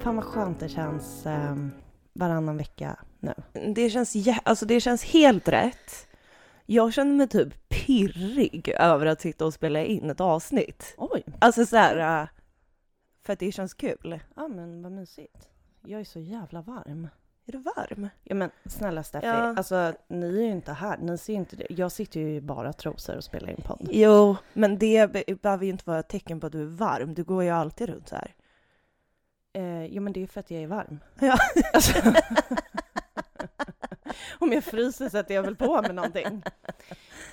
Fan vad skönt det känns eh, varannan vecka nu. Det känns, jä- alltså det känns helt rätt. Jag känner mig typ pirrig över att sitta och spela in ett avsnitt. Oj! Alltså så här, äh, för att det känns kul. Ja men vad mysigt. Jag är så jävla varm. Är du varm? Ja men snälla Steffi, Ja. alltså ni är ju inte här, ni ser ju inte det. Jag sitter ju i bara trosor och spelar in podd. Jo, men det be- behöver ju inte vara ett tecken på att du är varm. Du går ju alltid runt så här. Eh, ja men det är för att jag är varm. Ja. Alltså, om jag fryser sätter jag väl på med någonting.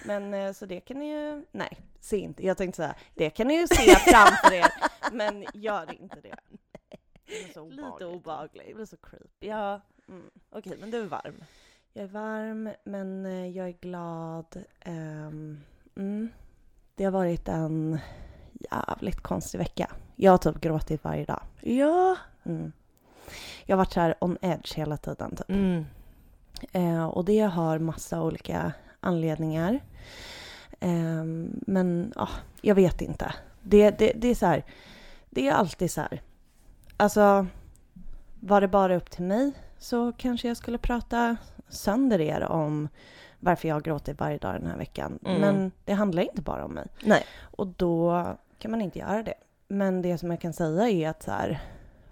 Men eh, så det kan ni ju, nej, se inte. Jag tänkte säga, det kan ni ju se framför er, men gör inte det. Det så Lite obehagligt. Det blir så creepy. Ja, Mm. okej, men du är varm. Jag är varm, men eh, jag är glad. Ehm, mm. Det har varit en jävligt konstig vecka. Jag har typ gråtit varje dag. Ja. Mm. Jag har varit så här on edge hela tiden. Typ. Mm. Eh, och det har massa olika anledningar. Ehm, men ja, jag vet inte. Det, det, det är så här. Det är alltid så här. Alltså, var det bara upp till mig så kanske jag skulle prata sönder er om varför jag gråtit varje dag den här veckan. Mm. Men det handlar inte bara om mig. Nej. Och då kan man inte göra det. Men det som jag kan säga är att så här,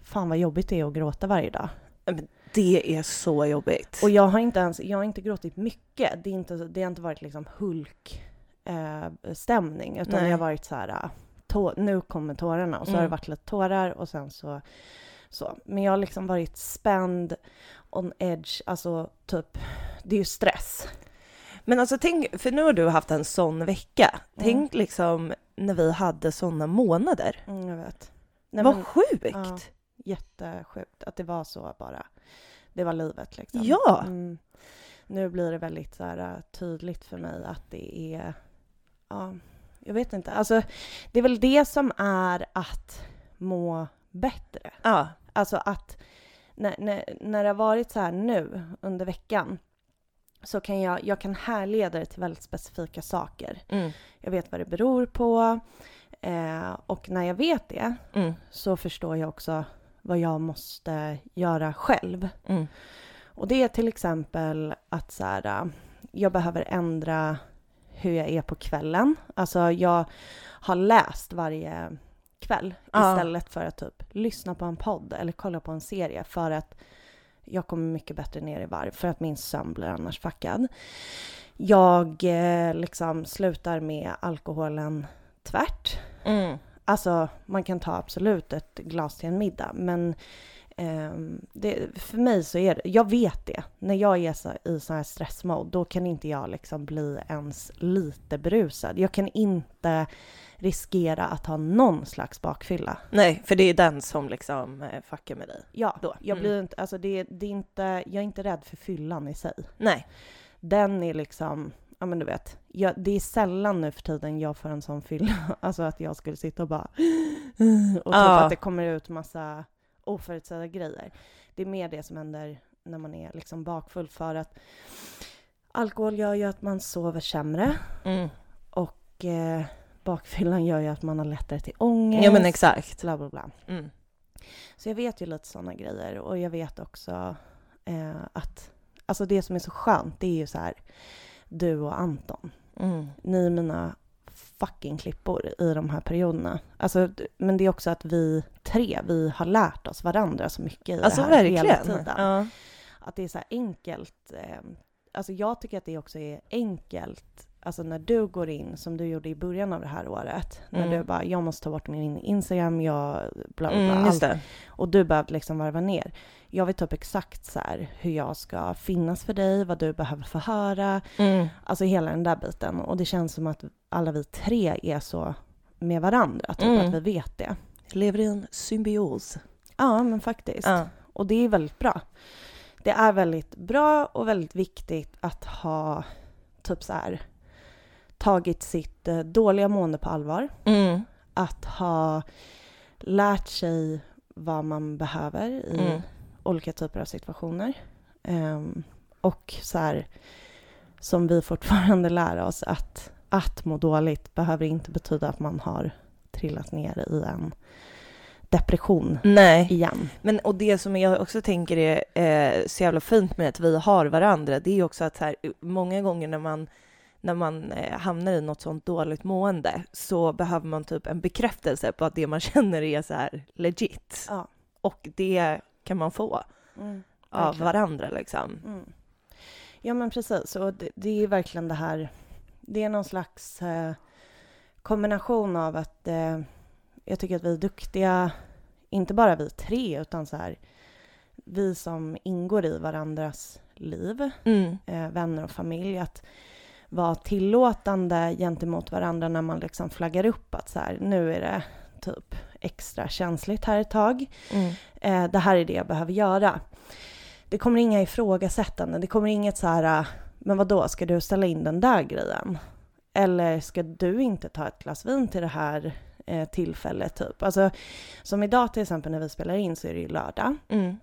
fan vad jobbigt det är att gråta varje dag. Men det är så jobbigt. Och jag har inte ens, jag har inte gråtit mycket. Det, är inte, det har inte varit liksom Hulk eh, utan Nej. det har varit så här, ah, tå, nu kommer tårarna och så har Mm. det varit lite tårar och sen så, så. Men jag har liksom varit spänd, on edge, alltså typ, det är ju stress. Men alltså tänk, för nu har du haft en sån vecka. Tänk liksom när vi hade såna månader. Mm, jag vet. Nej, Vad men, sjukt! ja. jättesjukt att det var så bara. Det var livet liksom. Ja. Mm. Nu blir det väldigt så här, äh, tydligt för mig att det är... Ja, jag vet inte. Alltså, det är väl det som är att må bättre. Ja. Alltså att när, när, när det har varit så här nu under veckan så kan jag, jag kan härleda det till väldigt specifika saker. Mm. Jag vet vad det beror på eh, och när jag vet det Mm. så förstår jag också vad jag måste göra själv. Mm. Och det är till exempel att så här, äh, jag behöver ändra hur jag är på kvällen. Alltså jag har läst varje kväll Ja. istället för att typ lyssna på en podd eller kolla på en serie för att jag kommer mycket bättre ner i varv för att min sömn blir annars fuckad. Jag eh, liksom slutar med alkoholen tvärt. Mm. Alltså, man kan ta absolut ett glas till en middag, men det, för mig så är det, jag vet det. När jag är så, i sån här stressmode, då kan inte jag liksom bli ens lite berusad. Jag kan inte riskera att ha någon slags bakfylla. Nej, för det är den som liksom eh, fuckar med dig. Ja, Då. jag Mm. blir inte, alltså det, det är inte, jag är inte rädd för fyllan i sig. Nej. Den är liksom, ja men du vet, jag, det är sällan nu för tiden jag får en sån fylla, alltså att jag skulle sitta och bara och typ Ja. att det kommer ut massa oförutsedda grejer. Det är mer det som händer när man är liksom bakfull för att alkohol gör ju att man sover sämre Mm. och eh, bakfyllan gör ju att man har lättare till ångest. Ja men exakt. Bla bla bla. Mm. Så jag vet ju lite sådana grejer och jag vet också eh, att alltså det som är så skönt det är ju så här du och Anton. Mm. Ni är mina fucking klippor i de här perioderna. Alltså, men det är också att vi tre, vi har lärt oss varandra så mycket i Alltså det här hela verkligen. tiden. Ja. Att det är så här enkelt. Eh, alltså jag tycker att det också är enkelt. Alltså när du går in, som du gjorde i början av det här året. När Mm. du bara, jag måste ta bort min Instagram, jag bla bla bla. Mm, allt just det. och du behövde liksom varva ner. Jag vet typ exakt så här hur jag ska finnas för dig, vad du behöver få höra. Mm. Alltså hela den där biten. Och det känns som att alla vi tre är så med varandra, typ Mm. att vi vet det. Lever i en symbios. Ja, men faktiskt. Ja. Och det är väldigt bra. Det är väldigt bra och väldigt viktigt att ha typ så här tagit sitt eh, dåliga mående på allvar. Mm. Att ha lärt sig vad man behöver i Mm. olika typer av situationer. Ehm, och så här, som vi fortfarande lär oss, att, att må dåligt behöver inte betyda att man har trillat ner i en depression Nej. igen. Men och det som jag också tänker är eh, så jävla fint med att vi har varandra, det är också att så här, många gånger när man när man eh, hamnar i något sånt dåligt mående så behöver man typ en bekräftelse på att det man känner är så här legit. Ja. Och det kan man få Mm, av varandra liksom. Mm. Ja men precis, och det, det är verkligen det här, det är någon slags eh, kombination av att eh, jag tycker att vi är duktiga, inte bara vi tre, utan så här, vi som ingår i varandras liv, Mm. eh, vänner och familj, att vara tillåtande gentemot varandra när man liksom flaggar upp att så här, nu är det typ extra känsligt här ett tag. Mm. Eh, det här är det jag behöver göra. Det kommer inga ifrågasättanden. Det kommer inget så här, men vad då ska du ställa in den där grejen? Eller ska du inte ta ett glas vin till det här eh, tillfället typ? Alltså, som idag till exempel när vi spelar in så är det ju lördag. Mm.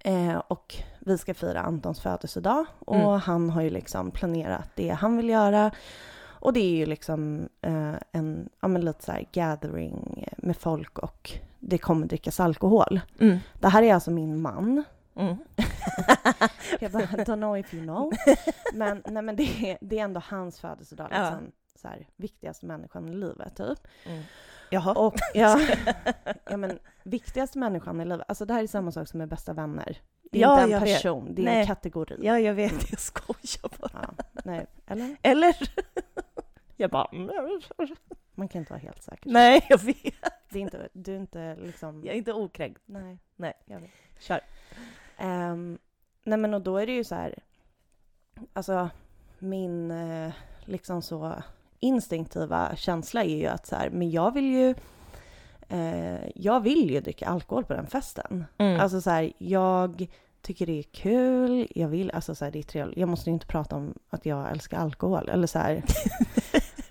Eh, och vi ska fira Antons födelsedag och Mm. han har ju liksom planerat det han vill göra. Och det är ju liksom eh, en, ja men lite så här gathering med folk och det kommer drickas alkohol. Mm. Det här är alltså min man. Mm. Jag bara, don't know if you know. Men, nej, men det, är, det är ändå hans födelsedag, Ja. liksom, så här, viktigaste människan i livet, typ. Mm. Jaha. Och ja, ja, men viktigaste människan i livet, alltså det här är samma sak som med bästa vänner. Det är Ja, inte en vet. person, det är Nej. en kategori. Ja, jag vet. Jag skojar bara. Ja, nej, eller? Eller? Jag bara... Man kan inte vara helt säker. Nej, jag vet. Det är inte, du är inte liksom... Jag är inte okränkt. Nej. Nej. Jag vet. Kör. Ehm, nej men och då är det ju så här, alltså min eh, liksom så instinktiva känsla är ju att så här, men jag vill ju, eh, jag vill ju dricka alkohol på den festen. Mm. Alltså så här, jag tycker det är kul, jag vill, alltså så här, det är trevligt. Jag måste ju inte prata om att jag älskar alkohol eller så här.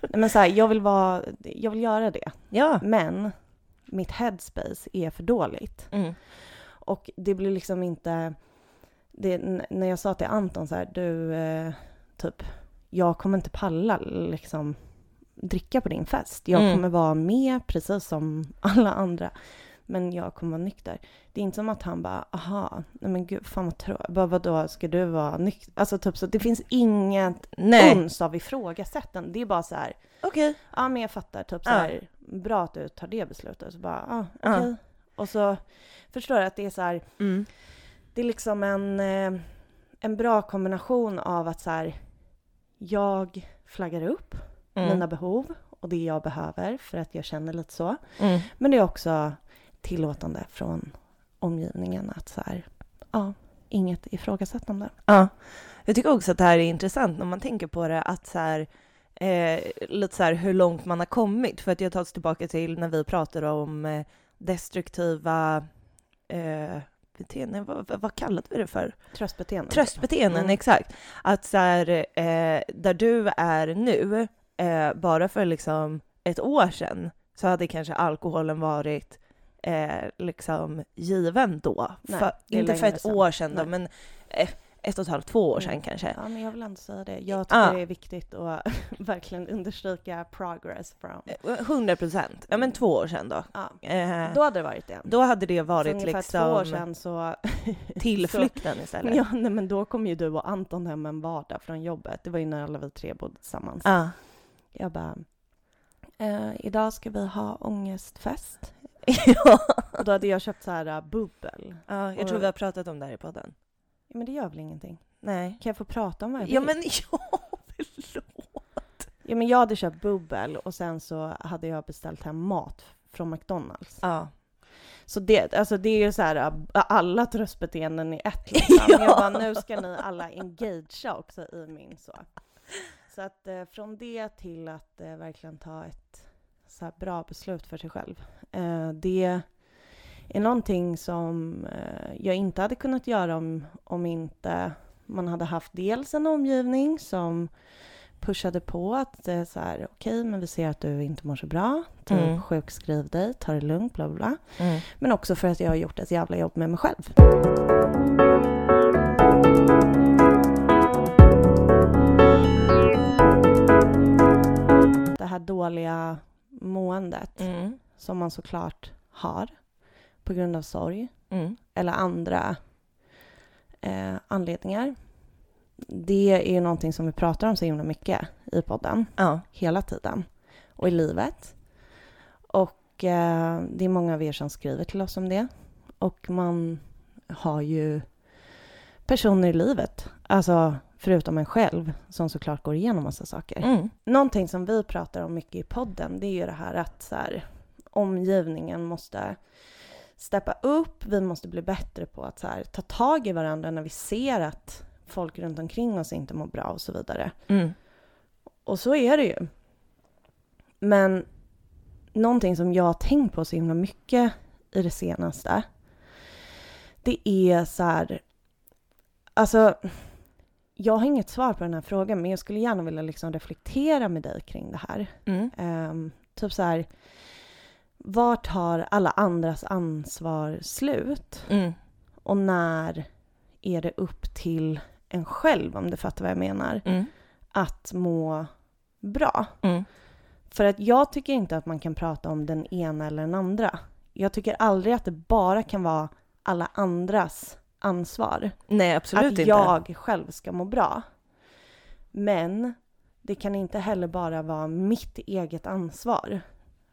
Men så här, jag vill vara, jag vill göra det. ja. Men mitt headspace är för dåligt. Mm. Och det blir liksom inte... Det, när jag sa till Anton så här, du, eh, typ, jag kommer inte palla liksom dricka på din fest. Jag Mm. kommer vara med precis som alla andra. Men jag kommer vara nykter. Det är inte som att han bara, aha, nej men gud, fan vad tråkigt. Vadå, ska du vara nykter? Alltså typ så, det finns inget Nej. uns av ifrågasättande. Det är bara så här, Okej. ja men jag fattar, typ så Ja. här, bra att du tar det beslutet. Så bara, ja, Ja. Och så förstår jag att det är så här, Mm. det är liksom en, eh, en bra kombination av att så här, jag flaggar upp Mm. mina behov och det jag behöver för att jag känner lite så. Mm. Men det är också tillåtande från omgivningen att så här, ja, inget ifrågasättande. Ja. Jag tycker också att det här är intressant när man tänker på det att så här, eh, lite så här hur långt man har kommit. För att jag tar oss tillbaka till när vi pratade om eh, destruktiva eh, beteenden. Vad, vad, kallade vi det för? Tröstbeteende. Tröstbeteenden, Mm. exakt. Att så här, eh, där du är nu, eh, bara för liksom ett år sedan så hade kanske alkoholen varit eh, liksom given då. Nej, för, inte för ett sedan. år sedan då, Nej. men eh, ett och ett halvt, två år sedan Mm. kanske. Ja, men jag vill ändå säga det. Jag tycker Ja. det är viktigt att verkligen understryka progress from... Eh, 100 procent. Ja, men två år sedan då. Ja. Eh, Då hade det varit det. då hade det varit ungefär liksom två år sedan så... tillflykten istället. Ja, nej, men då kom ju du och Anton hem en vardag från jobbet. Det var ju när alla vi tre bodde tillsammans. Ja. Jag bara, eh, idag ska vi ha ångestfest. ja. Och då hade jag köpt så här uh, bubbel. ja, jag tror vi har pratat om det här i podden. Ja, men det gör väl ingenting? Nej. Kan jag få prata om vad jag vill? Ja, men ja, förlåt. ja, men jag hade köpt bubbel och sen så hade jag beställt hem mat från McDonalds. Ja. Så det, alltså det är ju så här, uh, alla tröstbeteenden i ett liksom. Ja. Jag bara, nu ska ni alla engagea också i min så. Så att eh, från det till att eh, verkligen ta ett så bra beslut för sig själv. Eh, det är någonting som eh, jag inte hade kunnat göra om, om inte man hade haft dels en omgivning som pushade på att det är så här, okej, men vi ser att du inte mår så bra, typ Mm. sjukskriv dig, ta det lugnt, bla bla bla. Mm. Men också för att jag har gjort ett jävla jobb med mig själv. Det här dåliga måendet Mm. som man såklart har. På grund av sorg Mm. eller andra eh, anledningar. Det är ju någonting som vi pratar om så himla mycket i podden, Ja. hela tiden. Och i livet. Och eh, det är många av er som skriver till oss om det. Och man har ju personer i livet, alltså förutom en själv, som såklart går igenom massa saker. Mm. Någonting som vi pratar om mycket i podden, det är ju det här att så här, omgivningen måste steppa upp, vi måste bli bättre på att här, ta tag i varandra när vi ser att folk runt omkring oss inte mår bra och så vidare. Mm. Och så är det ju. Men någonting som jag har tänkt på så himla mycket i det senaste, det är så här, alltså, jag har inget svar på den här frågan, men jag skulle gärna vilja liksom reflektera med dig kring det här. Mm. Ehm, typ så här, var tar alla andras ansvar slut? Mm. Och när är det upp till en själv, om du fattar vad jag menar, Mm. att må bra? Mm. För att jag tycker inte att man kan prata om den ena eller den andra. Jag tycker aldrig att det bara kan vara alla andras ansvar. Nej, absolut att inte. jag själv ska må bra. Men det kan inte heller bara vara mitt eget ansvar.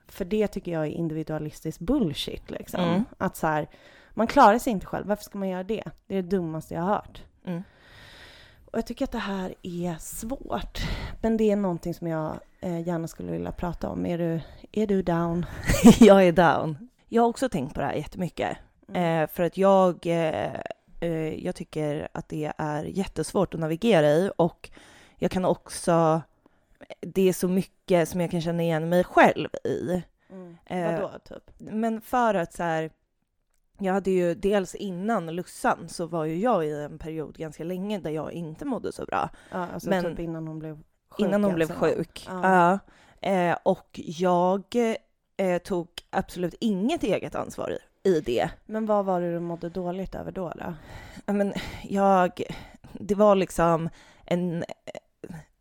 För det tycker jag är individualistisk bullshit liksom. Mm. Att så här, man klarar sig inte själv, varför ska man göra det? Det är det dummaste jag har hört. Mm. Och jag tycker att det här är svårt. Men det är någonting som jag eh, gärna skulle vilja prata om. Är du, är du down? jag är down. Jag har också tänkt på det här jättemycket. Mm. Eh, för att jag, eh, eh, jag tycker att det är jättesvårt att navigera i och jag kan också, det är så mycket som jag kan känna igen mig själv i. Mm. Eh, Vadå, typ? Men för att så här, jag hade ju dels innan Lussan så var ju jag i en period ganska länge där jag inte mådde så bra. Ja, alltså men- typ innan hon blev sjuk. innan hon alltså. blev sjuk. Ja. Ja. Eh, och jag eh, tog absolut inget eget ansvar i, i det. Men vad var det du mådde dåligt över då? då? Ja, Men jag, det var liksom en,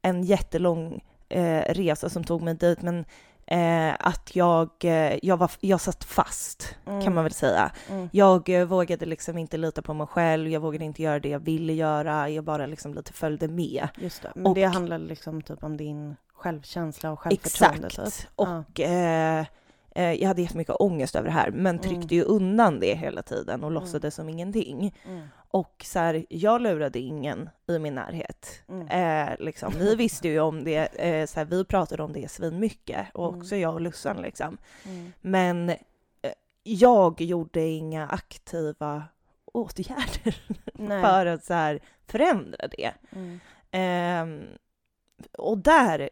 en jättelång eh, resa som tog mig dit, men eh, att jag, eh, jag, var, jag satt fast, Mm. kan man väl säga. Mm. Jag eh, vågade liksom inte lita på mig själv, jag vågade inte göra det jag ville göra, jag bara liksom lite följde med. Just det. Men Och- det handlar liksom typ om din självkänsla och självförtroende. Exakt. Typ. Och eh, eh, jag hade jättemycket ångest över det här, men tryckte Mm. ju undan det hela tiden och låtsades som ingenting. Mm. Och så här, jag lurade ingen i min närhet. Mm. Eh, liksom. Ni visste ju om det, eh, så här, vi pratade om det svin mycket och Mm. också jag och Lussan liksom. Mm. Men eh, jag gjorde inga aktiva åtgärder för att så här, förändra det. Mm. Ehm, och där,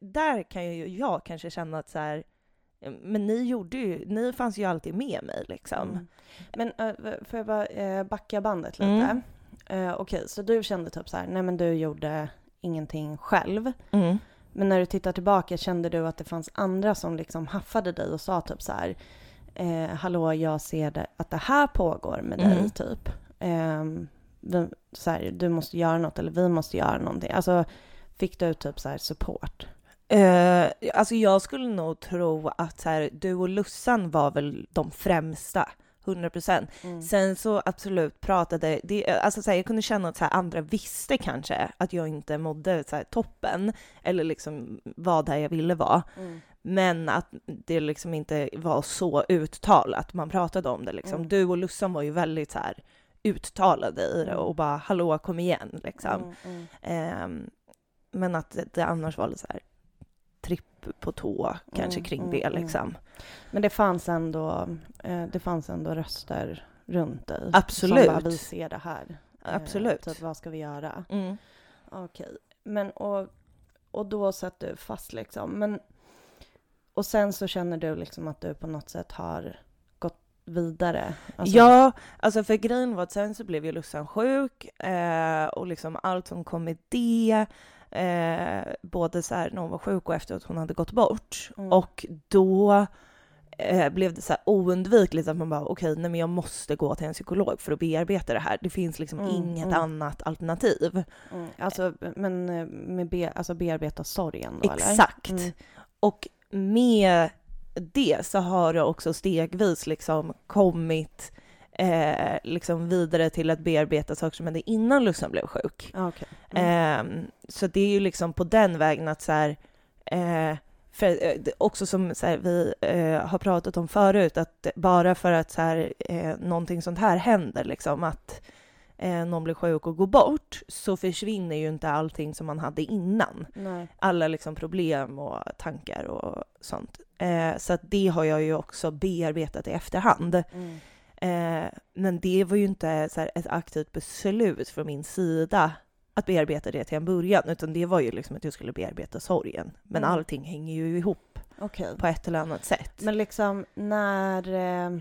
där kan ju jag kanske känna att så här, men ni gjorde ju, ni fanns ju alltid med mig liksom. Mm. Men äh, får jag bara äh, backa bandet lite? Mm. Eh, Okej, så du kände typ så här, nej men du gjorde ingenting själv. Mm. Men när du tittar tillbaka, kände du att det fanns andra som liksom haffade dig och sa typ så här, eh, hallå jag ser det, att det här pågår med dig Mm. typ. Ehm, vi, så här, du måste göra något eller vi måste göra någonting. Alltså fick du typ så support? Eh, alltså jag skulle nog tro att så här, du och Lussan var väl de främsta, 100 procent. Mm. Sen så absolut pratade, det, alltså så här, jag kunde känna att så här, andra visste kanske att jag inte mådde så här, toppen eller liksom var där jag ville vara. Mm. Men att det liksom inte var så uttalat, man pratade om det liksom. Mm. Du och Lussan var ju väldigt så här uttalade i det Mm. och bara hallå kom igen liksom. Ehm, men att det, det annars var lite så här tripp på tå kanske Mm, kring mm, det mm. liksom. Men det fanns ändå, eh, det fanns ändå röster runt dig. Absolut. Som bara, vi ser det här. Eh, Absolut. typ, vad ska vi göra? Mm. Okej. Men och, och då satt du fast liksom. Men, och sen så känner du liksom att du på något sätt har gått vidare? Alltså- Ja, alltså för grejen var att sen så blev ju Lussan sjuk eh, och liksom allt som kom med det, eh, både så här när hon var sjuk och efter att hon hade gått bort. Mm. Och då eh, blev det så här oundvikligt att man bara okej, nej men jag måste gå till en psykolog för att bearbeta det här. Det finns liksom Mm, inget mm. annat alternativ. Mm, alltså, men eh, med be, alltså bearbeta sorgen då eller? Exakt. Mm. Och med det så har det också stegvis liksom kommit eh, liksom vidare till att bearbeta saker som hände innan Lussan blev sjuk. Okay. Mm. Eh, så det är ju liksom på den vägen att så här, eh, för, eh, också som så här, vi eh, har pratat om förut, att bara för att så här, eh, någonting sånt här händer, liksom att någon blir sjuk och går bort, så försvinner ju inte allting som man hade innan. Nej. Alla liksom problem och tankar och sånt. Så att det har jag ju också bearbetat i efterhand. Mm. Eh, men det var ju inte så här, ett aktivt beslut från min sida att bearbeta det till en början, utan det var ju liksom att jag skulle bearbeta sorgen. Men Mm. allting hänger ju ihop Okej. på ett eller annat sätt. Men liksom när... Eh,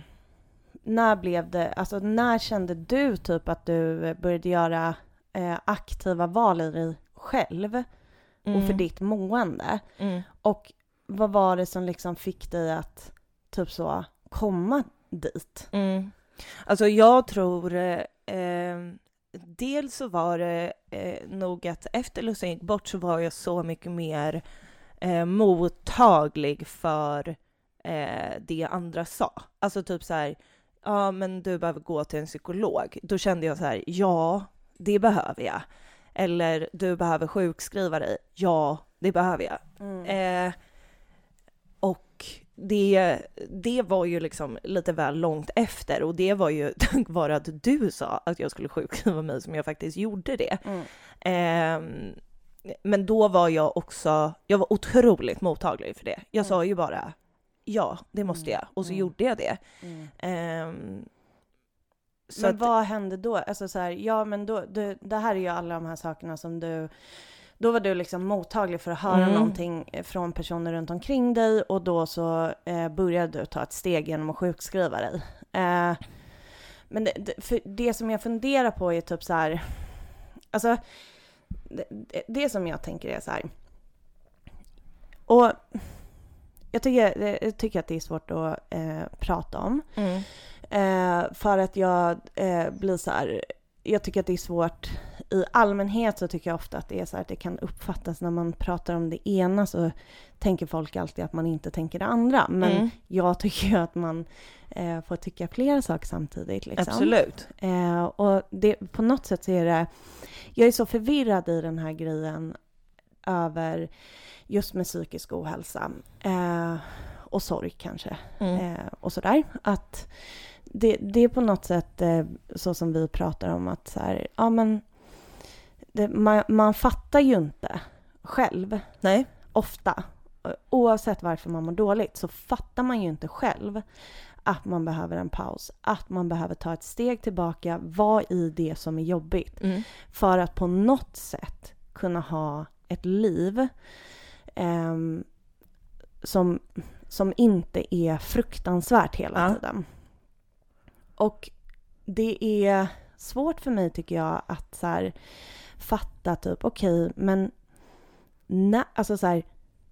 när blev det... Alltså när kände du typ att du började göra eh, aktiva val i dig själv och för Mm. ditt mående? Mm. Och vad var det som liksom fick dig att typ så komma dit? Mm. Alltså jag tror... Eh, eh, dels så var det eh, nog att efter Lussan gick bort så var jag så mycket mer eh, mottaglig för eh, det andra sa. Alltså typ så här, ja men du behöver gå till en psykolog. Då kände jag så här, ja det behöver jag. Eller du behöver sjukskriva dig. Ja, det behöver jag. Eh, och det, det var ju liksom lite väl långt efter och det var ju tack vare att du sa att jag skulle sjukskriva mig som jag faktiskt gjorde det. Mm. Eh, men då var jag också, jag var otroligt mottaglig för det. Jag Mm. sa ju bara ja, det måste Mm. jag och så Mm. gjorde jag det. Så men att, vad hände då? Alltså så här, ja men då, du, det här är ju alla de här sakerna som du... Då var du liksom mottaglig för att höra Mm. någonting från personer runt omkring dig och då så eh, började du ta ett steg genom att sjukskriva dig. Eh, men det, för det som jag funderar på är typ så här... Alltså, det, det, det som jag tänker är så här... Och jag tycker, jag tycker att det är svårt att eh, prata om. mm, Eh, för att jag eh, blir så här, jag tycker att det är svårt, i allmänhet så tycker jag ofta att det är så här att det kan uppfattas när man pratar om det ena så tänker folk alltid att man inte tänker det andra. Men mm, jag tycker ju att man eh, får tycka flera saker samtidigt. Liksom. absolut. Eh, och det, på något sätt så är det, jag är så förvirrad i den här grejen över just med psykisk ohälsa eh, och sorg kanske Mm. eh, och sådär. Att det, det är på något sätt eh, så som vi pratar om att så här, ja men det, man, man fattar ju inte själv Nej. ofta, oavsett varför man mår dåligt, så fattar man ju inte själv att man behöver en paus, att man behöver ta ett steg tillbaka, vara i det som är jobbigt, Mm. för att på något sätt kunna ha ett liv ehm, som, som inte är fruktansvärt hela Ja. tiden. Och det är svårt för mig tycker jag att så här, fatta typ, okej, men när, alltså så här,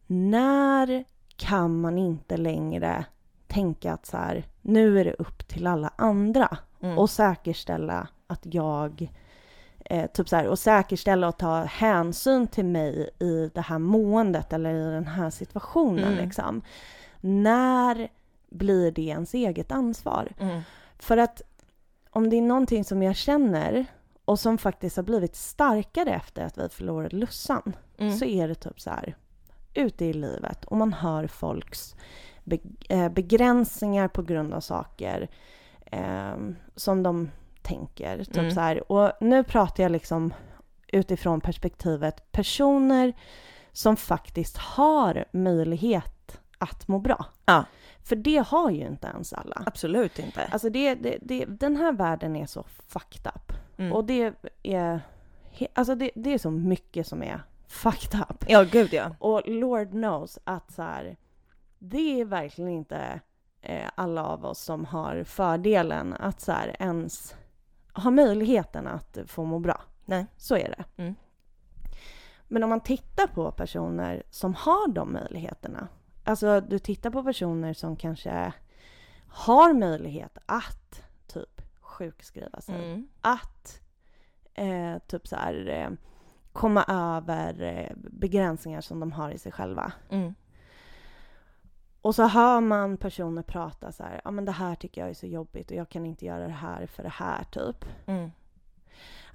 när kan man inte längre tänka att så här, nu är det upp till alla andra Mm. och säkerställa att jag eh, typ så här, och säkerställa och ta hänsyn till mig i det här måendet eller i den här situationen Mm. liksom. När blir det ens eget ansvar? Mm. För att om det är någonting som jag känner och som faktiskt har blivit starkare efter att vi förlorade Lussan Mm. så är det typ så här ute i livet och man hör folks eh, begränsningar på grund av saker eh, som de tänker. Typ Mm. så här. Och nu pratar jag liksom utifrån perspektivet personer som faktiskt har möjlighet att må bra. Ja. För det har ju inte ens alla. Absolut inte. Alltså det, det, det, den här världen är så fucked up. Mm. Och det är, alltså det, det är så mycket som är fucked up. Ja, gud ja. Och Lord knows att så här, det är verkligen inte eh, alla av oss som har fördelen att så här, ens ha möjligheten att få må bra. Nej. Så är det. Mm. Men om man tittar på personer som har de möjligheterna. Alltså du tittar på personer som kanske har möjlighet att sjukskriva sig Mm. att eh, typ så här, eh, komma över eh, begränsningar som de har i sig själva. Mm. Och så hör man personer prata så här, ja men det här tycker jag är så jobbigt och jag kan inte göra det här för det här typ. Mm.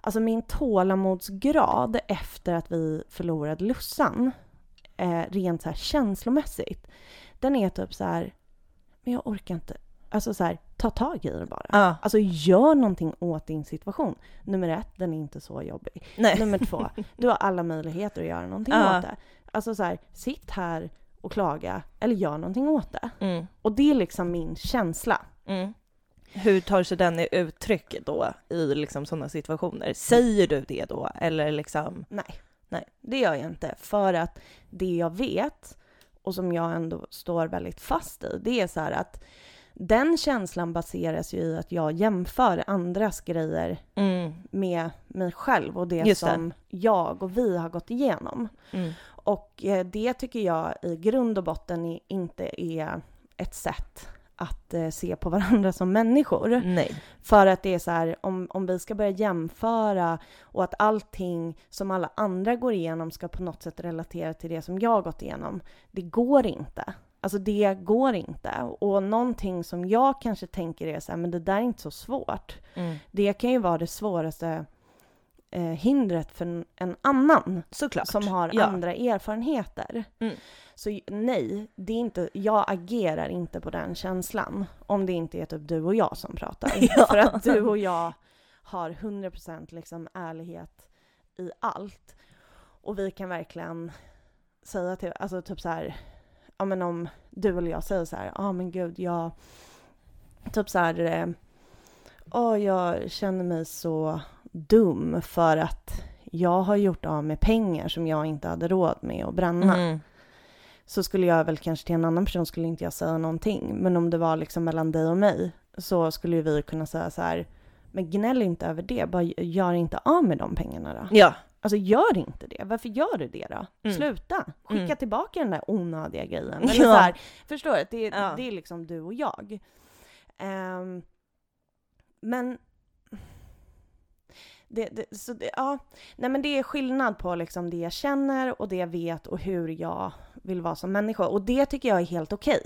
Alltså min tålamodsgrad efter att vi förlorade Lussan, eh, rent så här känslomässigt, den är typ så här, men jag orkar inte. Alltså så här, ta tag i det bara. Ja. Alltså gör någonting åt din situation. Nummer ett, den är inte så jobbig. Nej. Nummer två, du har alla möjligheter att göra någonting Ja. åt det. Alltså så här, sitt här och klaga eller gör någonting åt det. Mm. Och det är liksom min känsla. Mm. Hur tar sig den i uttryck då i liksom sådana situationer? Säger du det då eller liksom? Nej. Nej. Det gör jag inte. För att det jag vet och som jag ändå står väldigt fast i, det är så här att den känslan baseras ju i att jag jämför andras grejer Mm. med mig själv och det det. som jag och vi har gått igenom. Mm. Och eh, det tycker jag i grund och botten inte är ett sätt att eh, se på varandra som människor. Nej. För att det är så här, om, om vi ska börja jämföra och att allting som alla andra går igenom ska på något sätt relatera till det som jag har gått igenom. Det går inte. Alltså det går inte. Och någonting som jag kanske tänker är så här, men det där är inte så svårt. Mm. Det kan ju vara det svåraste eh, hindret för en, en annan Såklart. som har ja. andra erfarenheter. Mm. Så nej, det är inte, jag agerar inte på den känslan om det inte är typ du och jag som pratar. Ja. För att du och jag har 100% liksom ärlighet i allt. Och vi kan verkligen säga till, alltså typ så här, ja men om du eller jag säger så här, ja ah, men gud jag, typ så här, eh, åh jag känner mig så dum för att jag har gjort av med pengar som jag inte hade råd med att bränna. Mm. Så skulle jag väl kanske till en annan person skulle inte jag säga någonting. Men om det var liksom mellan dig och mig så skulle vi kunna säga så här, men gnäll inte över det, bara gör inte av med de pengarna då. Ja. Alltså gör inte det, varför gör du det då? Mm. Sluta! Skicka Mm. tillbaka den där onödiga grejen. Eller Ja. så här, förstår du? Det, Ja. det är liksom du och jag. Ehm, men det, det, så det, ja, nej men det är skillnad på liksom det jag känner och det jag vet och hur jag vill vara som människa. Och det tycker jag är helt okej.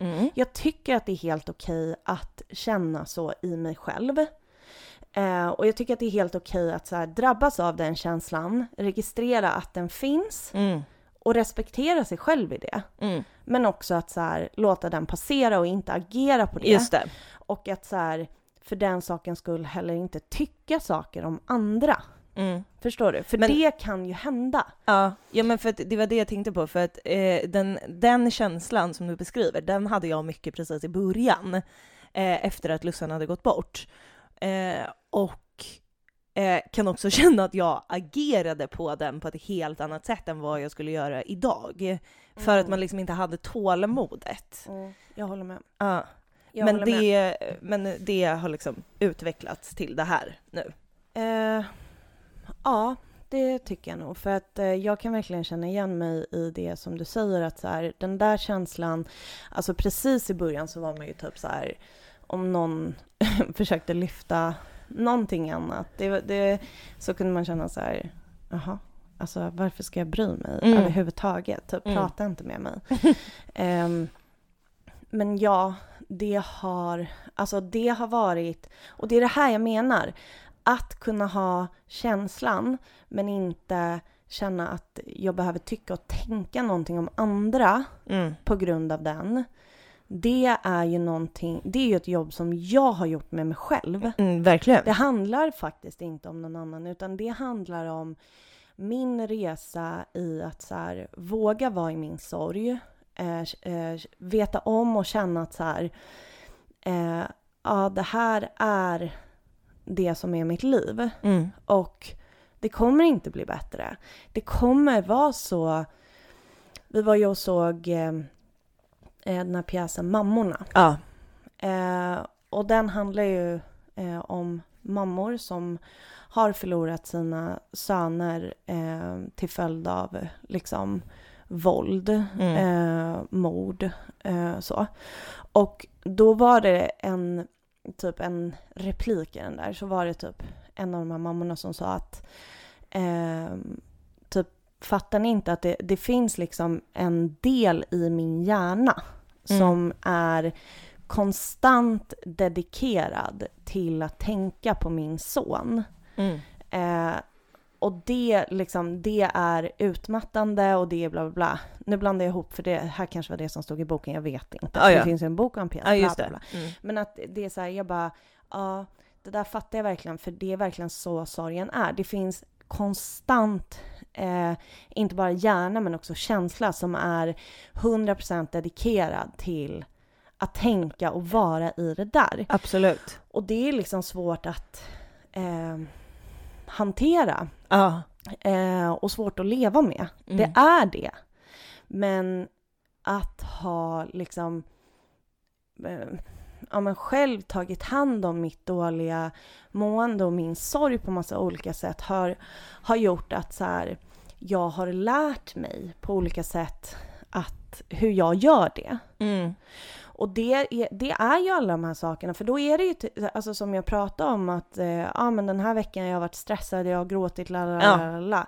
Mm. Jag tycker att det är helt okej att känna så i mig själv. Eh, och jag tycker att det är helt okej att så här, drabbas av den känslan, registrera att den finns Mm. och respektera sig själv i det. Mm. Men också att så här, låta den passera och inte agera på det. Just det. Och att så här, för den sakens skull heller inte tycka saker om andra. Mm. Förstår du? För Men- det kan ju hända. Ja, ja men för det var det jag tänkte på, för att eh, den, den känslan som du beskriver, den hade jag mycket precis i början, eh, efter att Lussan hade gått bort. Eh, och eh, kan också känna att jag agerade på den på ett helt annat sätt än vad jag skulle göra idag. För att Mm. man liksom inte hade tålamodet. Jag håller med. Ja. Jag Men, håller med. det, men det har liksom utvecklats till det här nu. Eh, ja, det tycker jag nog. För att eh, jag kan verkligen känna igen mig i det som du säger att så här, den där känslan, alltså precis i början så var man ju typ så här om någon försökte lyfta någonting annat, det, det, så kunde man känna så här, jaha, alltså varför ska jag bry mig Mm. överhuvudtaget? Typ, Mm. prata inte med mig. Ehm, men ja, det har, alltså det har varit, och det är det här jag menar, att kunna ha känslan men inte känna att jag behöver tycka och tänka någonting om andra Mm. på grund av den. Det är ju någonting, det är ju ett jobb som jag har gjort med mig själv. Mm, verkligen. Det handlar faktiskt inte om någon annan utan det handlar om min resa i att så här, våga vara i min sorg. Eh, eh, veta om och känna att så här, eh, ja det här är det som är mitt liv. Mm. Och det kommer inte bli bättre. Det kommer vara så... Vi var ju och såg eh, den här pjäsen Mammorna. Ja. Eh, och den handlar ju eh, om mammor som har förlorat sina söner eh, till följd av liksom våld, Mm. eh, mord, eh, så. Och då var det en, typ en replik i den där, så var det typ en av de här mammorna som sa att eh, typ fattar ni inte att det, det finns liksom en del i min hjärna Mm. som är konstant dedikerad till att tänka på min son. Mm. Eh, och det, liksom, det är utmattande och det är bla bla bla. Nu blandar jag ihop för det här kanske var det som stod i boken, jag vet inte. Ah, ja. Det finns ju en bok om PS, Ja, just bla, bla, bla. Mm. Men att det är så här, jag bara, ja, det där fattar jag verkligen, för det är verkligen så sorgen är. Det finns konstant, eh, inte bara hjärna men också känsla som är 100% dedikerad till att tänka och vara i det där. Absolut. Och det är liksom svårt att eh, hantera Ja. eh, och svårt att leva med. Mm. Det är det. Men att ha liksom eh, ja, men själv tagit hand om mitt dåliga mående och min sorg på massa olika sätt har, har gjort att så här, jag har lärt mig på olika sätt att hur jag gör det. Mm. Och det är, det är ju alla de här sakerna, för då är det ju alltså som jag pratade om att eh, ja men den här veckan jag har varit stressad, jag har gråtit, la la la la.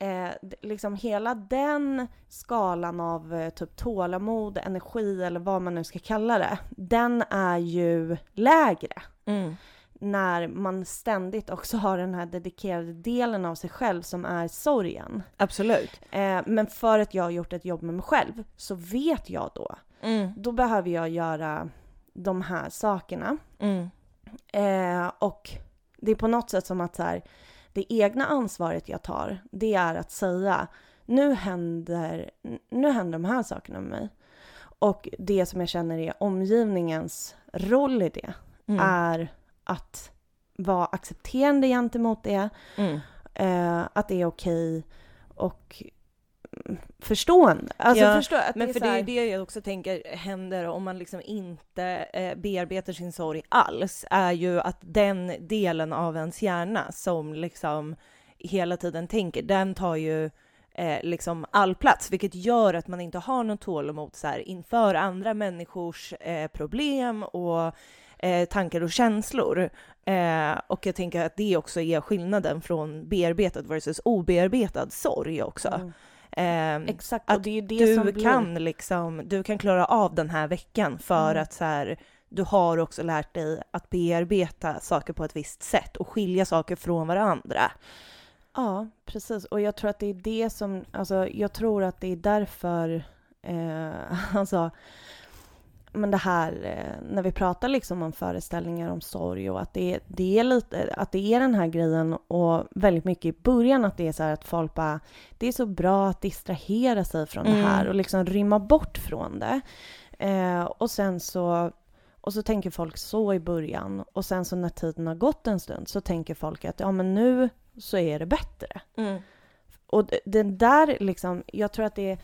Eh, liksom hela den skalan av eh, typ tålamod, energi eller vad man nu ska kalla det, den är ju lägre Mm. när man ständigt också har den här dedikerade delen av sig själv som är sorgen. Absolut. Eh, men för att jag har gjort ett jobb med mig själv så vet jag då Mm. då behöver jag göra de här sakerna. Mm. Eh, och det är på något sätt som att så här, det egna ansvaret jag tar, det är att säga nu händer, nu händer de här sakerna med mig. Och det som jag känner är omgivningens roll i det Mm. är att vara accepterande gentemot det, Mm. eh, att det är okej och förstående. Alltså Ja, förstå att Men det för är det är här, det jag också tänker händer om man liksom inte eh, bearbetar sin sorg alls, är ju att den delen av ens hjärna som liksom hela tiden tänker, den tar ju eh, liksom all plats, vilket gör att man inte har något tålamod så här, inför andra människors eh, problem och eh, tankar och känslor. Eh, och jag tänker att det också är skillnaden från bearbetad versus obearbetad sorg också. Mm. Ehm, Exakt, att och det är ju det som du blir... kan liksom, du kan klara av den här veckan för Mm. att så här, du har också lärt dig att bearbeta saker på ett visst sätt och skilja saker från varandra. Ja, precis. Och jag tror att det är det som, alltså jag tror att det är därför, eh, alltså, men det här, eh, när vi pratar liksom om föreställningar om sorg och att det, det är lite, att det är den här grejen och väldigt mycket i början att det är så här att folk bara, det är så bra att distrahera sig från Mm. det här och liksom rymma bort från det. Eh, och sen så och så tänker folk så i början och sen så när tiden har gått en stund så tänker folk att ja men nu så är det bättre. Och d- den där liksom, jag tror att det är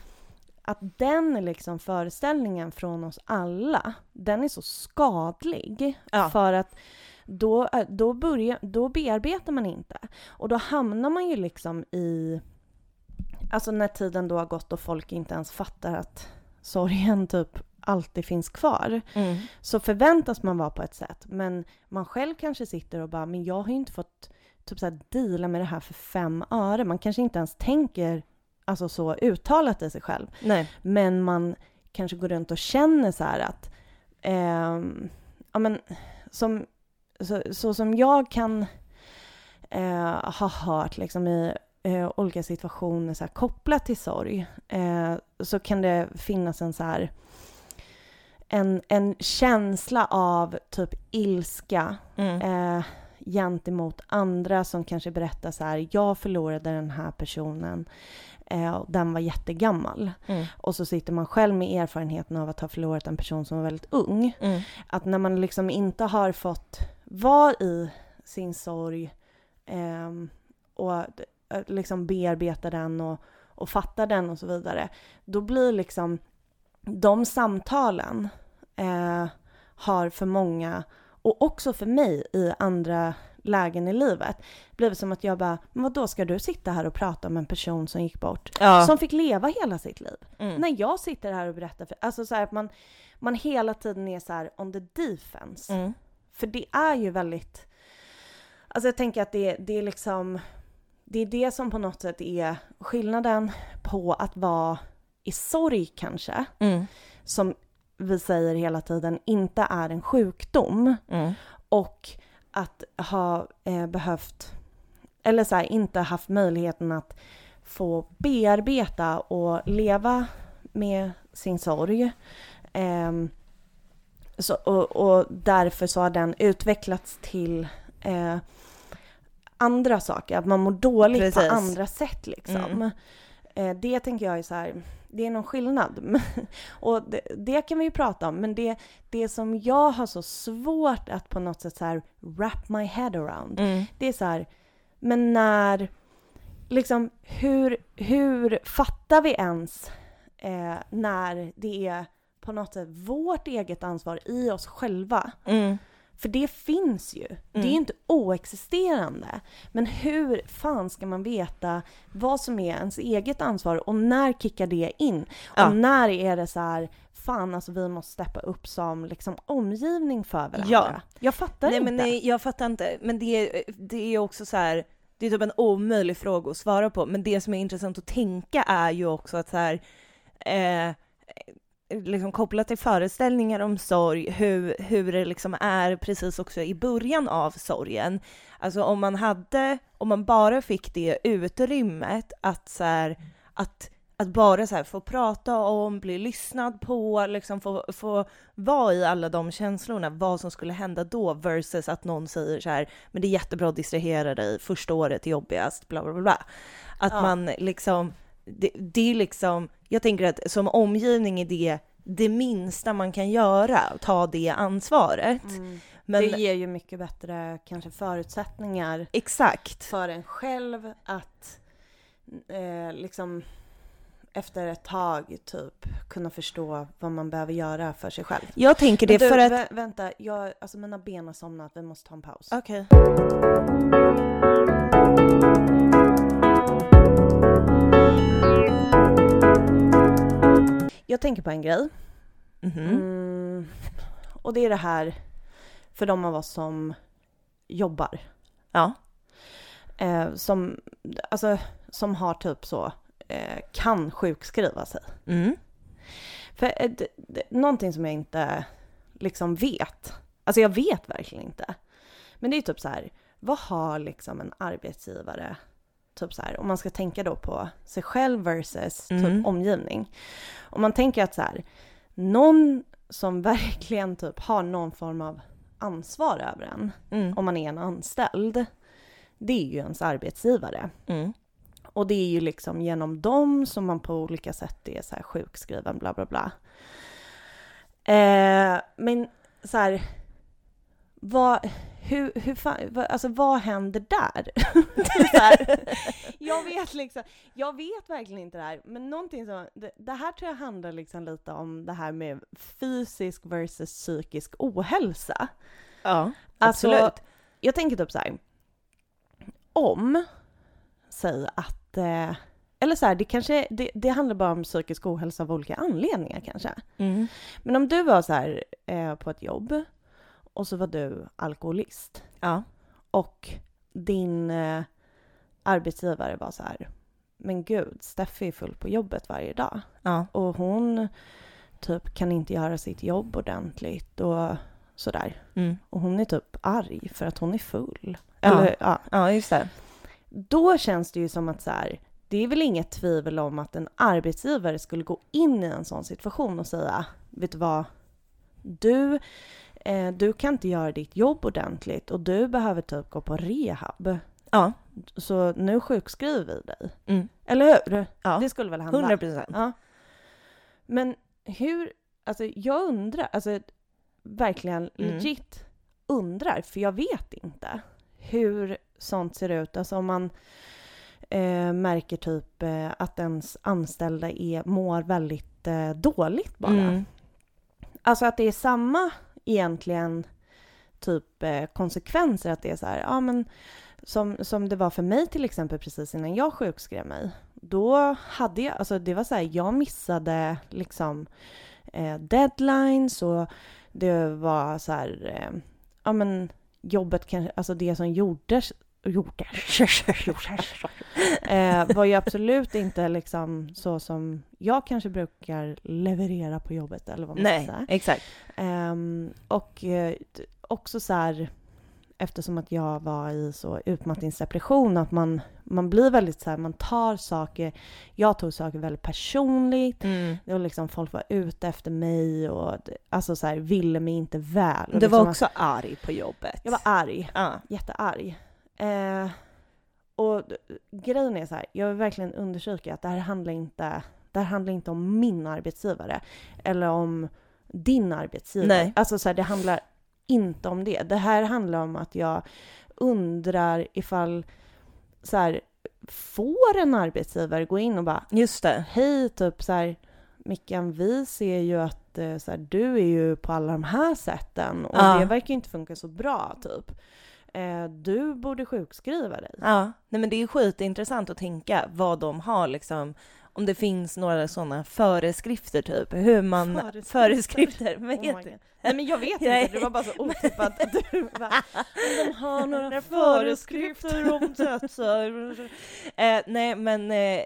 att den liksom föreställningen från oss alla, den är så skadlig. Ja. För att då, eh, då, börjar, då bearbetar man inte. Och då hamnar man ju liksom i, alltså när tiden då har gått och folk inte ens fattar att sorgen typ alltid finns kvar Mm. så förväntas man vara på ett sätt. Men man själv kanske sitter och bara, men jag har ju inte fått typ så här, deala med det här för fem öre. Man kanske inte ens tänker alltså så uttalat i sig själv. Nej. Men man kanske går runt och känner så här att, ehm, ja men som, så, så som jag kan eh, ha hört liksom i eh, olika situationer så här, kopplat till sorg, eh, så kan det finnas en så här en, en känsla av typ ilska Mm. eh, gentemot andra som kanske berättar så här, jag förlorade den här personen eh, och den var jättegammal. Mm. Och så sitter man själv med erfarenheten av att ha förlorat en person som var väldigt ung. Mm. Att när man liksom inte har fått vara i sin sorg ehm, och eh, liksom bearbeta den och, och fatta den och så vidare. Då blir liksom de samtalen eh, har för många och också för mig i andra lägen i livet blivit som att jag bara, men vad då ska du sitta här och prata om en person som gick bort? Ja. Som fick leva hela sitt liv. Mm. När jag sitter här och berättar för, alltså så här att man, man hela tiden är så här on the defense. Mm. För det är ju väldigt, alltså jag tänker att det, det är liksom, det är det som på något sätt är skillnaden på att vara i sorg kanske, Mm. som vi säger hela tiden inte är en sjukdom Mm. och att ha eh, behövt, eller så här, inte haft möjligheten att få bearbeta och leva med sin sorg. Ehm, så, och, och därför så har den utvecklats till eh, andra saker, att man mår dåligt Precis. på andra sätt liksom. Mm. Eh, det tänker jag är så här, det är någon skillnad. och det, det kan vi ju prata om, men det, det som jag har så svårt att på något sätt så här wrap my head around, Mm. det är så här, men när, liksom hur, hur fattar vi ens eh, när det är på något sätt vårt eget ansvar i oss själva? Mm. För det finns ju. Det är ju inte oexisterande. Men hur fan ska man veta vad som är ens eget ansvar och när kickar det in? Ja. Och när är det så här, fan alltså vi måste steppa upp som liksom omgivning för varandra? Ja. Jag fattar Nej, inte. men nej, jag fattar inte. Men det, är- det är också så här, det är typ en omöjlig fråga att svara på. Men det som är intressant att tänka är ju också att så här, eh, liksom kopplat till föreställningar om sorg, hur, hur det liksom är precis också i början av sorgen. Alltså om man hade, om man bara fick det utrymmet att så här, att att bara så här få prata om, bli lyssnad på, liksom få, få vara i alla de känslorna, vad som skulle hända då versus att någon säger så här, men det är jättebra att distrahera dig, första året är jobbigast, bla bla bla. Att Ja. man liksom, det, det är liksom, jag tänker att som omgivning är det det minsta man kan göra, ta det ansvaret. Mm. Men det ger ju mycket bättre kanske förutsättningar exakt, för en själv att eh, liksom efter ett tag typ kunna förstå vad man behöver göra för sig själv. jag tänker det du, för att... vä- vänta, jag, alltså mina ben har somnat, vi måste ta en paus. Okej. Jag tänker på en grej. Mhm. Mm, och det är det här för de av oss som jobbar. Ja. Eh, som, alltså, som har typ så, eh, kan sjukskriva sig. Mm. För eh, det, det, någonting som jag inte liksom vet, alltså jag vet verkligen inte. Men det är typ så här, vad har liksom en arbetsgivare, typ så här, om man ska tänka då på sig själv versus typ Mm. omgivning. Om man tänker att så här, någon som verkligen typ har någon form av ansvar över en, Mm. om man är en anställd, det är ju ens arbetsgivare. Mm. Och det är ju liksom genom dem som man på olika sätt är så här sjukskriven, bla bla bla. Eh, men så här, vad, hur, hur fan, vad, alltså vad händer där? jag vet liksom, jag vet verkligen inte det här, men någonting som, det, det här tror jag handlar liksom lite om det här med fysisk versus psykisk ohälsa. Ja, Alltså, absolut. jag tänker typ så här. Om, säg att, eh, eller så här, det kanske, det, det handlar bara om psykisk ohälsa av olika anledningar kanske. Mm. Men om du var så här eh, på ett jobb och så var du alkoholist Ja. och din eh, arbetsgivare var så här, men gud, Steffi är full på jobbet varje dag Ja. och hon typ kan inte göra sitt jobb ordentligt och sådär. Mm. Och hon är typ arg för att hon är full. Ja. Eller, ja. ja, just det. Då känns det ju som att så här, det är väl inget tvivel om att en arbetsgivare skulle gå in i en sån situation och säga, vet du vad, du, eh, du kan inte göra ditt jobb ordentligt och du behöver typ gå på rehab. Ja. Så nu sjukskriver vi dig. Mm. Eller hur? Ja. Det skulle väl hända? 100 procent. Ja. Men hur, alltså jag undrar, alltså verkligen Mm. legit undrar, för jag vet inte hur sånt ser ut. Alltså om man eh, märker typ eh, att ens anställda är, mår väldigt eh, dåligt bara. Mm. Alltså att det är samma egentligen typ eh, konsekvenser, att det är så här, ja men som, som det var för mig till exempel precis innan jag sjukskrev mig. Då hade jag, alltså det var så här, jag missade liksom eh, deadlines och det var så här, eh, ja men jobbet kanske, alltså det som gjordes gjort det. eh, var ju absolut inte liksom så som jag kanske brukar leverera på jobbet eller vad man Nej, ska säga. exakt. Ehm, och eh, också så här, eftersom att jag var i så utmattningsdepression, att man, man blir väldigt så här, man tar saker, jag tog saker väldigt personligt, Mm. och liksom folk var ute efter mig och alltså så här, ville mig inte väl. Och Du var liksom, också arg på jobbet. Jag var arg, Ja. jättearg. Eh, och grejen är så här, jag vill verkligen undersöka att det här handlar inte, det här handlar inte om min arbetsgivare eller om din arbetsgivare. Nej. Alltså så här, det handlar inte om det. Det här handlar om att jag undrar ifall så här, får en arbetsgivare gå in och bara Just det. hej, typ så här, Mickan, vi ser ju att eh, så här, du är ju på alla de här sätten och Ja. det verkar inte funka så bra, typ. Eh, du borde sjukskriva dig. Ja, nej men det är ju skitintressant att tänka vad de har liksom, om det finns några sådana föreskrifter typ, hur man... Föreskrifter? Föreskrifter, vad Oh heter. Nej men jag vet inte, det var bara så otippat att du bara, "Men de har några föreskrifter. om dödsar. eh, nej, men eh,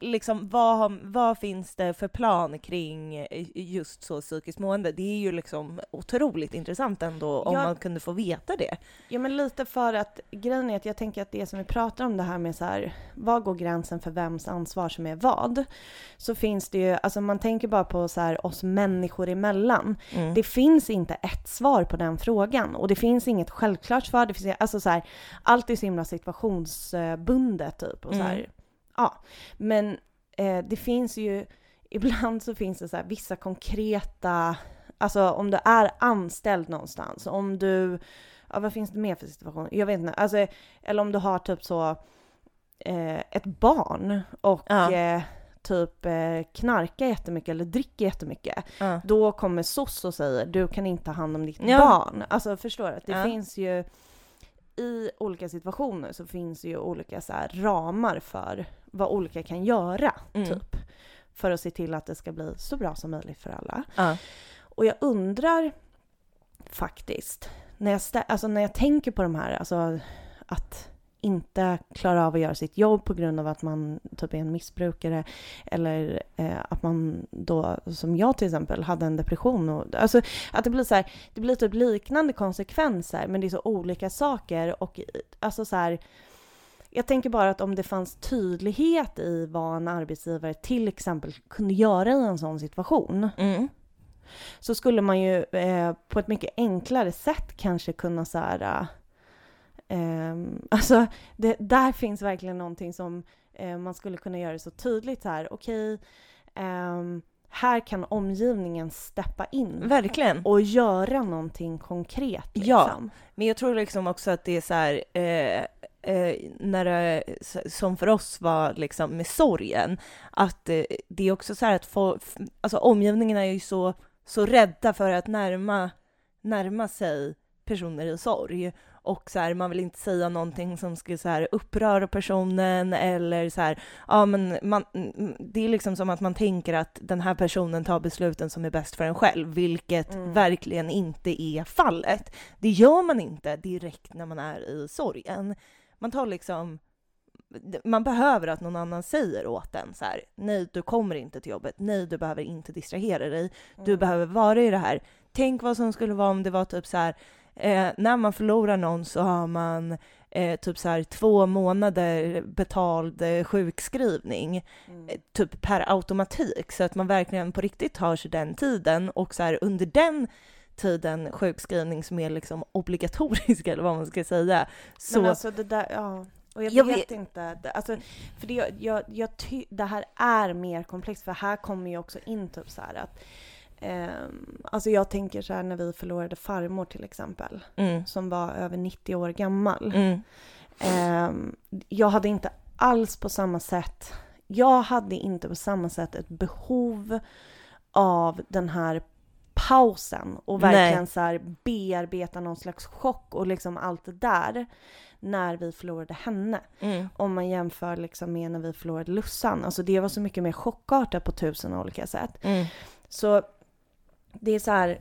liksom vad, vad finns det för plan kring eh, just så psykiskt mående? Det är ju liksom otroligt intressant ändå om Ja. man kunde få veta det. Ja men lite för att grejen är att jag tänker att det som vi pratar om det här med så här, vad går gränsen för vems ansvar som är vad? Så finns det ju, alltså man tänker bara på så här oss människor emellan. Mm. Det finns inte ett svar på den frågan och det finns inget självklart svar. Det finns, alltså så här, allt är så himla situationsbundet typ. Och så här, Mm. ja. Men eh, det finns ju, ibland så finns det så här, vissa konkreta, alltså om du är anställd någonstans, om du, ja vad finns det mer för situationer? Jag vet inte, alltså, eller om du har typ så eh, ett barn och Ja. eh, typ eh, knarkar jättemycket eller dricker jättemycket Ja. då kommer SOS och säger du kan inte ta hand om ditt Ja. barn. Alltså förstår du? Att Det finns ju i olika situationer så finns ju olika så här, ramar för vad olika kan göra Mm. typ. För att se till att det ska bli så bra som möjligt för alla. Ja. Och jag undrar faktiskt, när jag, alltså när jag tänker på de här, alltså att inte klara av att göra sitt jobb på grund av att man typ är en missbrukare eller eh, att man då, som jag till exempel, hade en depression. Och, alltså att det blir så här, det blir typ liknande konsekvenser men det är så olika saker och alltså så här jag tänker bara att om det fanns tydlighet i vad en arbetsgivare till exempel kunde göra i en sån situation Mm. så skulle man ju eh, på ett mycket enklare sätt kanske kunna så här, eh, alltså det, där finns verkligen någonting som eh, man skulle kunna göra så tydligt så här, okej, ehm, här kan omgivningen steppa in Verkligen. och göra någonting konkret. Ja. Liksom. Men jag tror liksom också att det är så här, eh, eh, när det, som för oss var liksom med sorgen, att eh, det är också så här att få, alltså omgivningen är ju så, så rädda för att närma, närma sig personer i sorg. Och så här, man vill inte säga någonting som skulle så här uppröra personen eller så här, ja men man, mm, det är liksom som att man tänker att den här personen tar besluten som är bäst för en själv, vilket Mm. verkligen inte är fallet. Det gör man inte direkt när man är i sorgen. Man tar liksom man behöver att någon annan säger åt en så här, nej du kommer inte till jobbet, nej du behöver inte distrahera dig, du Mm. behöver vara i det här. Tänk vad som skulle vara om det var typ så här, eh, när man förlorar någon så har man eh, typ så här två månader betald eh, sjukskrivning Mm. eh, typ per automatik så att man verkligen på riktigt tar sig den tiden och så här under den tiden sjukskrivning som är liksom obligatorisk eller vad man ska säga. Så Men alltså det där, ja. Och jag, Jag vet, inte, alltså, för det, jag, jag ty, det här är mer komplext för här kommer ju också in typ så här att ehm, alltså jag tänker så här när vi förlorade farmor till exempel mm, som var över 90 år gammal. mm, Ehm, jag hade inte alls på samma sätt, jag hade inte på samma sätt ett behov av den här pausen och Nej. verkligen så här bearbeta någon slags chock och liksom allt det där när vi förlorade henne. mm, Om man jämför liksom med när vi förlorade Lussan. Alltså det var så mycket mer chockartat på tusen olika sätt. mm, Så det är så här,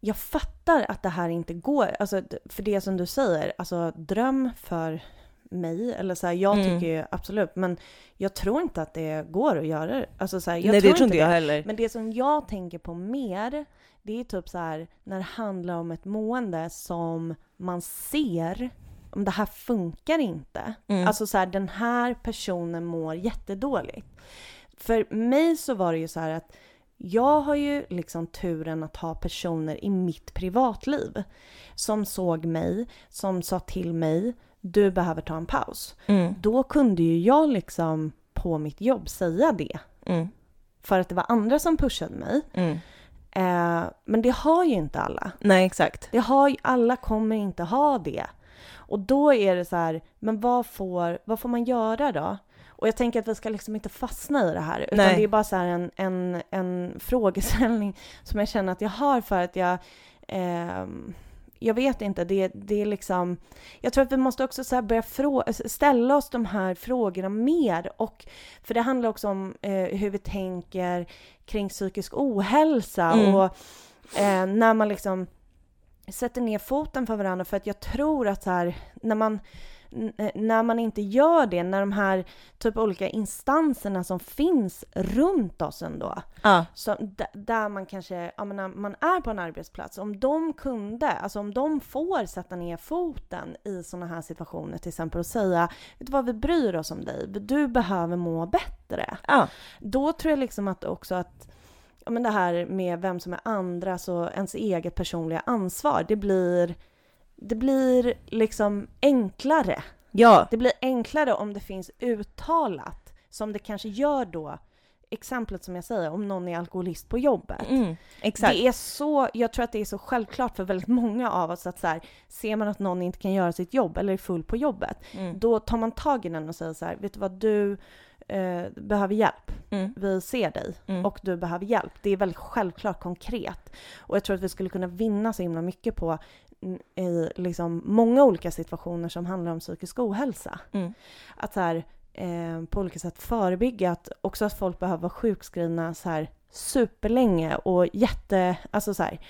jag fattar att det här inte går. Alltså, för det som du säger, alltså dröm för mig. Eller så här, jag Mm. tycker ju absolut, men jag tror inte att det går att göra det. Alltså så här, jag Nej, tror det tror inte det. jag heller. Men det som jag tänker på mer, det är typ så här när det handlar om ett mående som man ser, om det här funkar inte. Mm. Alltså så här, den här personen mår jättedåligt. För mig så var det ju så här att jag har ju liksom turen att ha personer i mitt privatliv som såg mig, som sa till mig, du behöver ta en paus. Mm. Då kunde ju jag liksom på mitt jobb säga det. Mm. För att det var andra som pushade mig. Mm. Eh, men det har ju inte alla. Nej, exakt. Det har, ju- alla kommer inte ha det. Och då är det så här, men vad får, vad får man göra då? Och jag tänker att vi ska liksom inte fastna i det här, utan Nej. det är bara så en, en, en frågeställning som jag känner att jag har för att jag, ehm, jag vet inte, det, det är liksom, jag tror att vi måste också så börja frå- ställa oss de här frågorna mer och, för det handlar också om eh, hur vi tänker kring psykisk ohälsa Mm. och eh, när man liksom sätter ner foten för varandra för att jag tror att så här, när man när man inte gör det, när de här typ olika instanserna som finns runt oss ändå, Ja. så, där man kanske, ja men när man är på en arbetsplats, om de kunde, alltså om de får sätta ner foten i sådana här situationer till exempel och säga, vet du vad, vi bryr oss om dig, du behöver må bättre. Ja. Då tror jag liksom att också att ja, men det här med vem som är andras och ens eget personliga ansvar, det blir, det blir liksom enklare. Ja. Det blir enklare om det finns uttalat, som det kanske gör då, exemplet som jag säger, om någon är alkoholist på jobbet. Mm. Det är så, jag tror att det är så självklart för väldigt många av oss att så här, ser man att någon inte kan göra sitt jobb eller är full på jobbet, Mm. då tar man tag i den och säger så här, vet du vad, du eh, behöver hjälp. Mm. Vi ser dig Mm. och du behöver hjälp. Det är väldigt självklart konkret. Och jag tror att vi skulle kunna vinna så himla mycket på i liksom många olika situationer som handlar om psykisk ohälsa. Mm. Att så här, eh, på olika sätt förebygga att också att folk behöver vara sjukskrivna så här superlänge och jätte, alltså så här.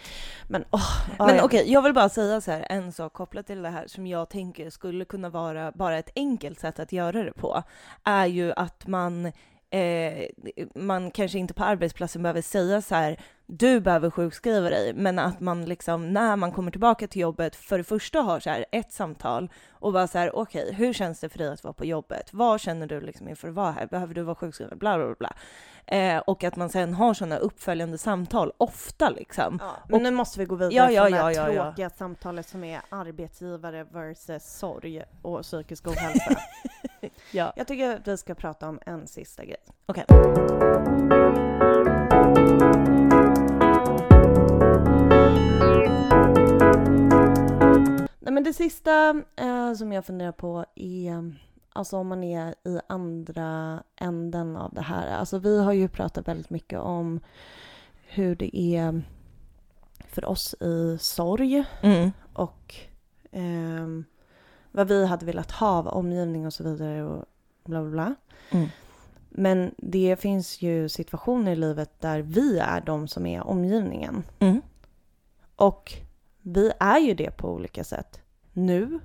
Men åh, ja, Men okej, jag vill bara säga så här, en sak kopplat till det här som jag tänker skulle kunna vara bara ett enkelt sätt att göra det på, är ju att man Eh, man kanske inte på arbetsplatsen behöver säga så här, du behöver sjukskriva dig, men att man liksom när man kommer tillbaka till jobbet för det första har så här ett samtal och bara så här, okej, hur känns det för dig att vara på jobbet? Vad känner du liksom inför att vara här? Behöver du vara sjukskriven? Bla, bla, bla. Eh, och att man sen har sådana uppföljande samtal ofta liksom. Ja, men nu måste vi gå vidare Ja, ja, från det här ja, ja, ja. tråkiga samtalet som är arbetsgivare versus sorg och psykisk ohälsa. Ja. Jag tycker att vi ska prata om en sista grej. Okej. Nej, men det sista eh, som jag funderar på är alltså om man är i andra änden av det här. Alltså vi har ju pratat väldigt mycket om hur det är för oss i sorg Mm. och ehm, vad vi hade velat ha av omgivning och så vidare och bla bla bla. Mm. Men det finns ju situationer i livet där vi är de som är omgivningen. Mm. Och vi är ju det på olika sätt. Nu.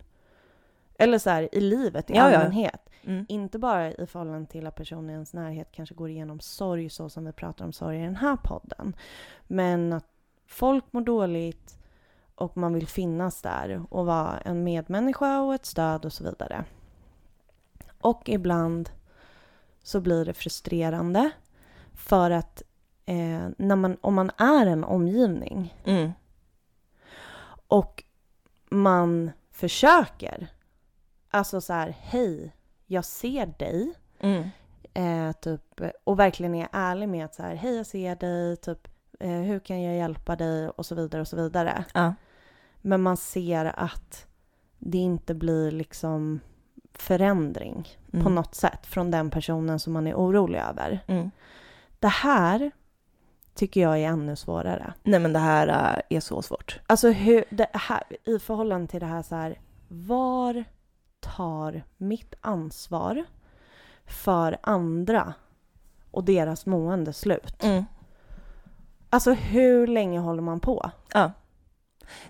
Eller så här i livet i Ja, ja. allmänhet. Mm. Inte bara i förhållande till att personen i ens närhet kanske går igenom sorg så som vi pratar om sorg i den här podden. Men att folk mår dåligt och man vill finnas där och vara en medmänniska och ett stöd och så vidare. Och ibland så blir det frustrerande för att eh, när man, om man är en omgivning Mm. och man försöker, alltså så här, hej, jag ser dig, Mm. eh, typ, och verkligen är ärlig med att så här, hej, jag ser dig, typ, eh, hur kan jag hjälpa dig och så vidare och så vidare. Ja. Men man ser att det inte blir liksom förändring Mm. på något sätt från den personen som man är orolig över. Mm. Det här tycker jag är ännu svårare. Nej men det här äh, är så svårt. Alltså hur, här, i förhållande till det här så här, var tar mitt ansvar för andra och deras mående slut? Mm. Alltså hur länge håller man på? Ja.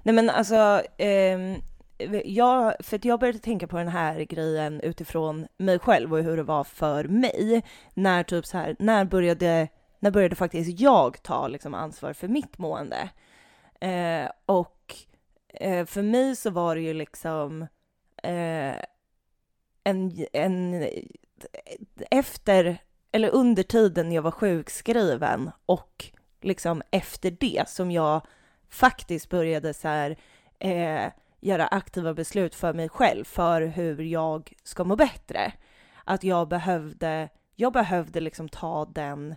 Nej men alltså, ehm, jag, för jag började tänka på den här grejen utifrån mig själv och hur det var för mig. När typ så här, när började, när började faktiskt jag ta liksom ansvar för mitt mående? Eh, och eh, för mig så var det ju liksom eh, en, en, efter, eller under tiden jag var sjukskriven och liksom efter det som jag faktiskt började så här, eh, göra aktiva beslut för mig själv för hur jag ska må bättre. Att jag behövde, jag behövde liksom ta den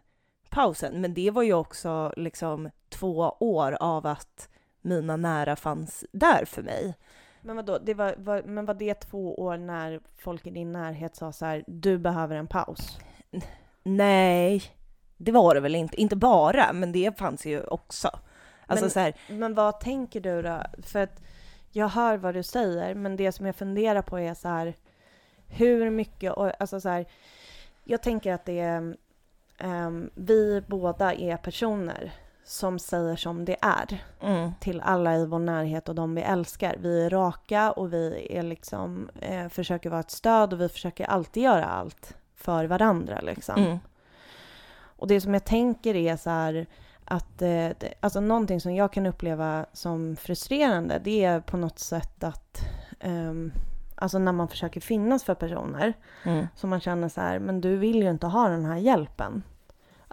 pausen. Men det var ju också liksom två år av att mina nära fanns där för mig. Men vadå, det var, var, men var det två år när folk i din närhet sa så här, du behöver en paus? Nej, det var det väl inte. Inte bara, men det fanns ju också. Alltså men, så här, men vad tänker du då? För att jag hör vad du säger, men det som jag funderar på är så här, hur mycket, alltså så här, jag tänker att det är, um, vi båda är personer som säger som det är mm. till alla i vår närhet och de vi älskar. Vi är raka och vi är liksom, eh, försöker vara ett stöd och vi försöker alltid göra allt för varandra liksom. Mm. Och det som jag tänker är så här, att eh, alltså någonting som jag kan uppleva som frustrerande, det är på något sätt att um, alltså när man försöker finnas för personer mm. som man känner så här, men du vill ju inte ha den här hjälpen.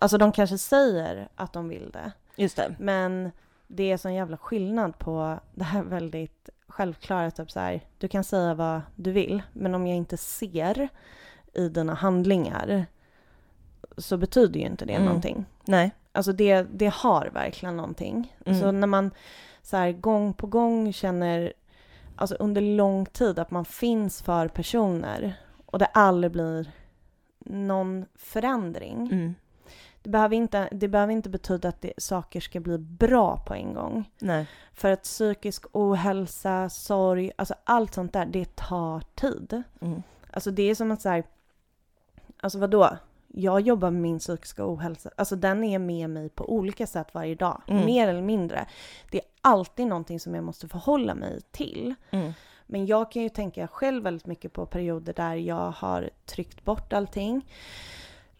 Alltså de kanske säger att de vill det. Just det. Men det är sån jävla skillnad på det här väldigt självklara, typ så här, du kan säga vad du vill, men om jag inte ser i dina handlingar så betyder ju inte det Mm. någonting. Nej. Alltså det, det har verkligen någonting. Mm. Så när man så här gång på gång känner, alltså under lång tid, att man finns för personer och det aldrig blir någon förändring. Mm. Det, behöver inte, det behöver inte betyda att det, saker ska bli bra på en gång. Nej. För att psykisk ohälsa, sorg, alltså allt sånt där, det tar tid. Mm. Alltså det är som att så här, alltså vadå? Jag jobbar med min psykiska ohälsa, alltså den är med mig på olika sätt varje dag, Mm. mer eller mindre. Det är alltid någonting som jag måste förhålla mig till. Mm. Men jag kan ju tänka själv väldigt mycket på perioder där jag har tryckt bort allting.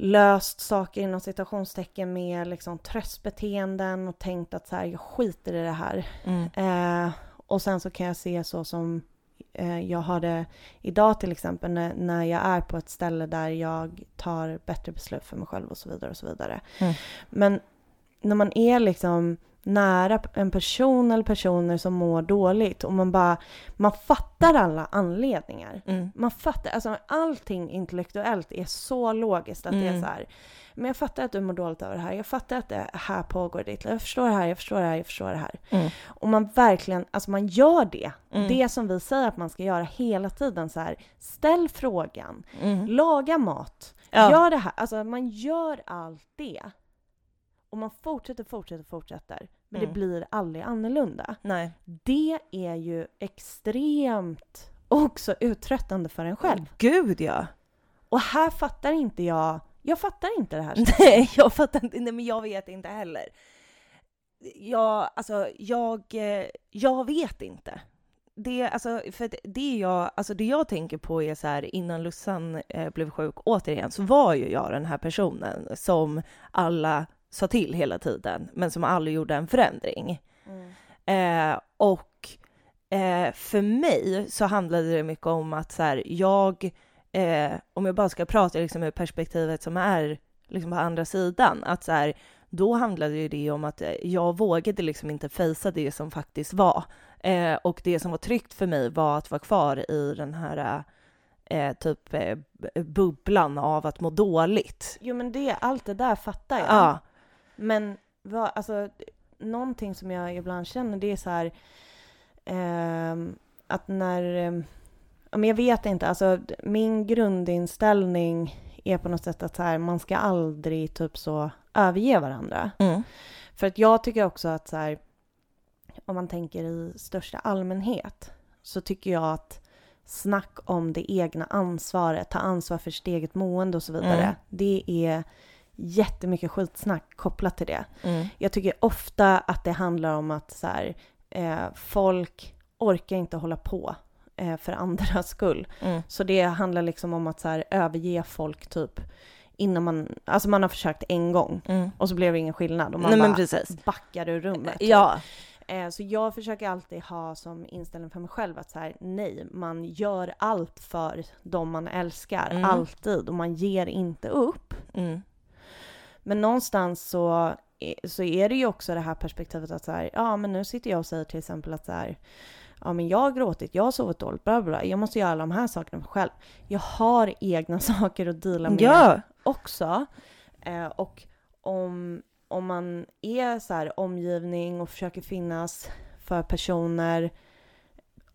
Löst saker inom citationstecken med liksom tröstbeteenden och tänkt att så här, jag skiter i det här. Mm. Eh, och sen så kan jag se så som eh, jag har det idag till exempel när, när jag är på ett ställe där jag tar bättre beslut för mig själv och så vidare och så vidare. Mm. Men när man är liksom nära en person eller personer som mår dåligt och man bara, man fattar alla anledningar. Mm. Man fattar, alltså allting intellektuellt är så logiskt att det är Mm. så här. Men jag fattar att du mår dåligt över det här. Jag fattar att det här pågår i ditt liv. Jag förstår det här, jag förstår det här, jag förstår det här. Mm. Och man verkligen, alltså man gör det. Mm. Det som vi säger att man ska göra hela tiden så här. Ställ frågan, Mm. laga mat, Ja. gör det här. Alltså man gör allt det. Och man fortsätter, fortsätter, fortsätter. Men Mm. det blir aldrig annorlunda. Nej. Det är ju extremt också uttröttande för en själv. Gud ja. Och här fattar inte jag, jag fattar inte det här. Nej, jag fattar inte. Nej, men jag vet inte heller. Jag, alltså, jag, eh, jag vet inte. Det, alltså, för det, jag, alltså det jag tänker på är så här, innan Lussan eh, blev sjuk återigen så var ju jag den här personen som alla sa till hela tiden, men som aldrig gjorde en förändring. Eh, och eh, för mig så handlade det mycket om att så här, jag, eh, om jag bara ska prata liksom ur perspektivet som är liksom på andra sidan, att så här, då handlade det om att eh, jag vågade liksom inte fejsa det som faktiskt var. Eh, och det som var tryggt för mig var att vara kvar i den här eh, typ eh, bubblan av att må dåligt. Jo men det, allt det där fattar jag. Ja. Men vad, alltså, någonting som jag ibland känner det är så här ehm, att när, ja, men jag vet inte, alltså min grundinställning är på något sätt att så här, man ska aldrig typ så överge varandra. Mm. För att jag tycker också att så här, om man tänker i största allmänhet så tycker jag att snack om det egna ansvaret, ta ansvar för sitt eget mående och så vidare. Mm. Det är jättemycket skitsnack kopplat till det. Mm. Jag tycker ofta att det handlar om att så här, eh, folk orkar inte hålla på eh, för andras skull. Mm. Så det handlar liksom om att så här, överge folk typ innan man, alltså man har försökt en gång Mm. och så blev det ingen skillnad och man Nej bara precis. backar ur rummet. Ja. Eh, så jag försöker alltid ha som inställning för mig själv att så här, nej, man gör allt för de man älskar, Mm. alltid, och man ger inte upp. Men någonstans så, så är det ju också det här perspektivet att så här, ja men nu sitter jag och säger till exempel att så här, ja men jag har gråtit, jag har sovit dåligt, bla bla, jag måste göra alla de här sakerna själv. Jag har egna saker att deala med Ja. också. Eh, och om, om man är så här omgivning och försöker finnas för personer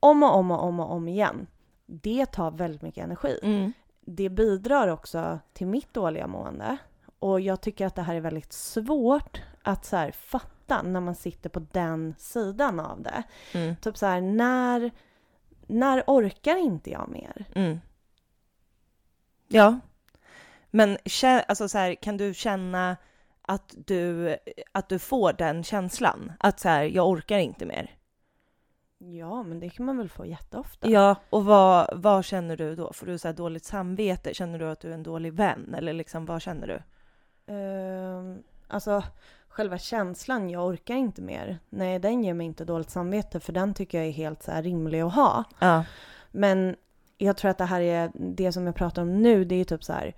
om och om och om och om igen, det tar väldigt mycket energi. Mm. Det bidrar också till mitt dåliga mående. Och jag tycker att det här är väldigt svårt att så fatta när man sitter på den sidan av det. Mm. Typ så här, när, när orkar inte jag mer? Mm. Ja. Men alltså så här, kan du känna att du, att du får den känslan? Att så här, jag orkar inte mer? Ja, men det kan man väl få jätteofta. Ja, och vad, vad känner du då? Får du så dåligt samvete? Känner du att du är en dålig vän? Eller liksom, vad känner du? Ehm, alltså, själva känslan, jag orkar inte mer. Nej, den ger mig inte dåligt samvete, för den tycker jag är helt så rimlig att ha. Ja. Men jag tror att det här är, det som jag pratar om nu, det är ju typ så här,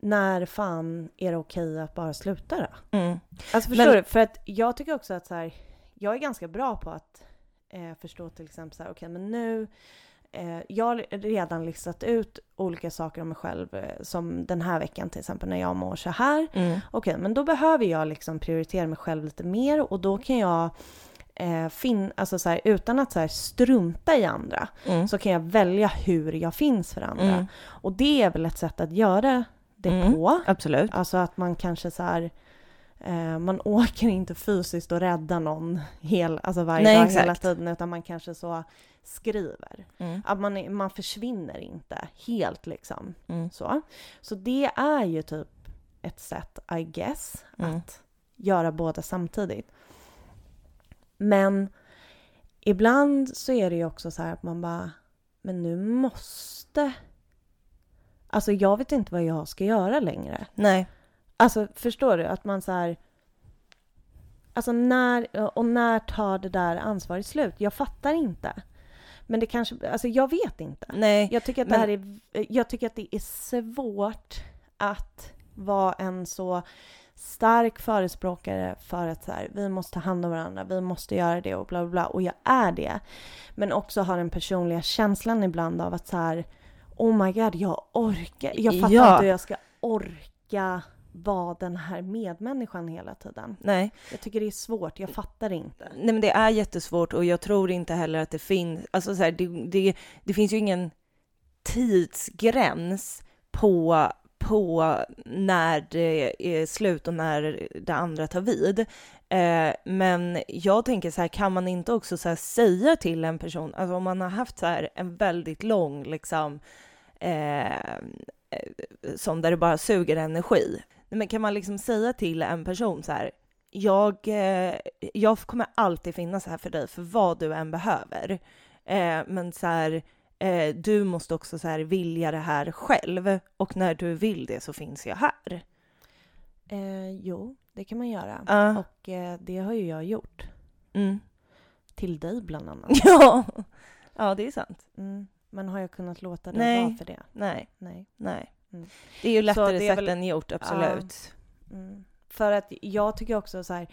när fan är det okej att bara sluta då? Mm. Alltså förstår Men- du? För att jag tycker också att så här, jag är ganska bra på att eh, förstå till exempel så här, okej men nu, jag har redan listat ut olika saker om mig själv, eh, som den här veckan till exempel när jag mår så här. Mm. Okej, men då behöver jag liksom prioritera mig själv lite mer och då kan jag eh, fin- alltså så här, utan att så här strunta i andra, Mm. så kan jag välja hur jag finns för andra. Mm. Och det är väl ett sätt att göra det Mm. på. Absolut. Alltså att man kanske så här, eh, man åker inte fysiskt och räddar någon hel, alltså varje Nej, dag exakt. hela tiden, utan man kanske så skriver. Mm. Att man, man försvinner inte helt liksom. Mm. Så. så det är ju typ ett sätt, I guess, Mm. att göra båda samtidigt. Men ibland så är det ju också så här att man bara, men nu måste... Alltså jag vet inte vad jag ska göra längre. Nej. Alltså förstår du? Att man så här... Alltså när, och när tar det där ansvaret slut? Jag fattar inte. Men det kanske, alltså jag vet inte. Nej. Jag tycker att Men- det här är, jag tycker att det är svårt att vara en så stark förespråkare för att så här, vi måste ta hand om varandra, vi måste göra det och bla bla bla. Och jag är det. Men också har den personliga känslan ibland av att så här, oh my god, jag orkar, jag fattar Ja. inte hur jag ska orka vara den här medmänniskan hela tiden. Nej. Jag tycker det är svårt, jag fattar inte. Nej men det är jättesvårt och jag tror inte heller att det finns, alltså så här, det, det, det finns ju ingen tidsgräns på, på när det är slut och när det andra tar vid. Eh, men jag tänker så här, kan man inte också så säga till en person, alltså om man har haft så här en väldigt lång liksom eh, eh, som där det bara suger energi. Nej, men kan man liksom säga till en person så här, jag, eh, jag kommer alltid finnas här för dig för vad du än behöver. Eh, men så här, eh, du måste också så här vilja det här själv och när du vill det så finns jag här. Eh, jo, det kan man göra. Ja. Och eh, det har ju jag gjort. Mm. Till dig bland annat. Ja. ja, det är sant. Mm. Men har jag kunnat låta dig vara för det? Nej, Nej. nej. Mm. Det är ju lättare det är sagt väl- än gjort, absolut. Mm. För att jag tycker också så här,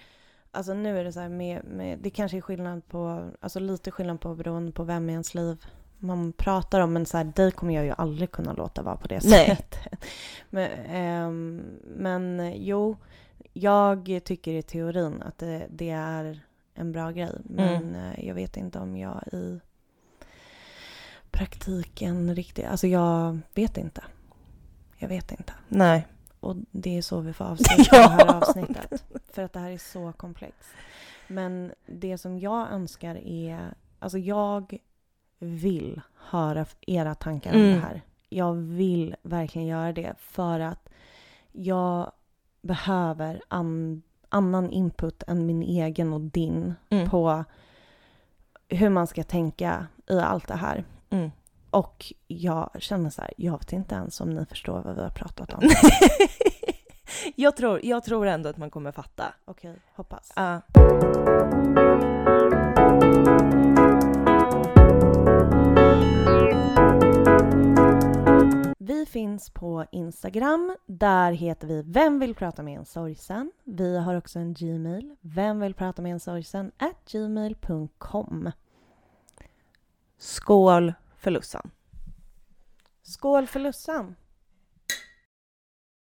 alltså nu är det så här med, med det kanske är skillnad på, alltså lite skillnad på beroende på vem i ens liv man pratar om, men så här, dig kommer jag ju aldrig kunna låta vara på det sättet. Men, ehm, men jo, jag tycker i teorin att det, det är en bra grej, men Mm. jag vet inte om jag i praktiken riktigt, alltså jag vet inte. Jag vet inte. Nej. Och det är så vi får avsluta Ja. det här avsnittet. För att det här är så komplext. Men det som jag önskar är... Alltså jag vill höra era tankar om Mm. det här. Jag vill verkligen göra det för att jag behöver an, annan input än min egen och din Mm. på hur man ska tänka i allt det här. Mm. Och jag känner så här, jag vet inte ens om ni förstår vad vi har pratat om. jag, tror, jag tror ändå att man kommer fatta. Okej, hoppas. Ja. Vi finns på Instagram. Där heter vi Vem vill prata med en sorgsen? Vi har också en Gmail. Vem vill prata med en sorgsen? Gmail.com. Skål för Lussan. Skål för Lussan!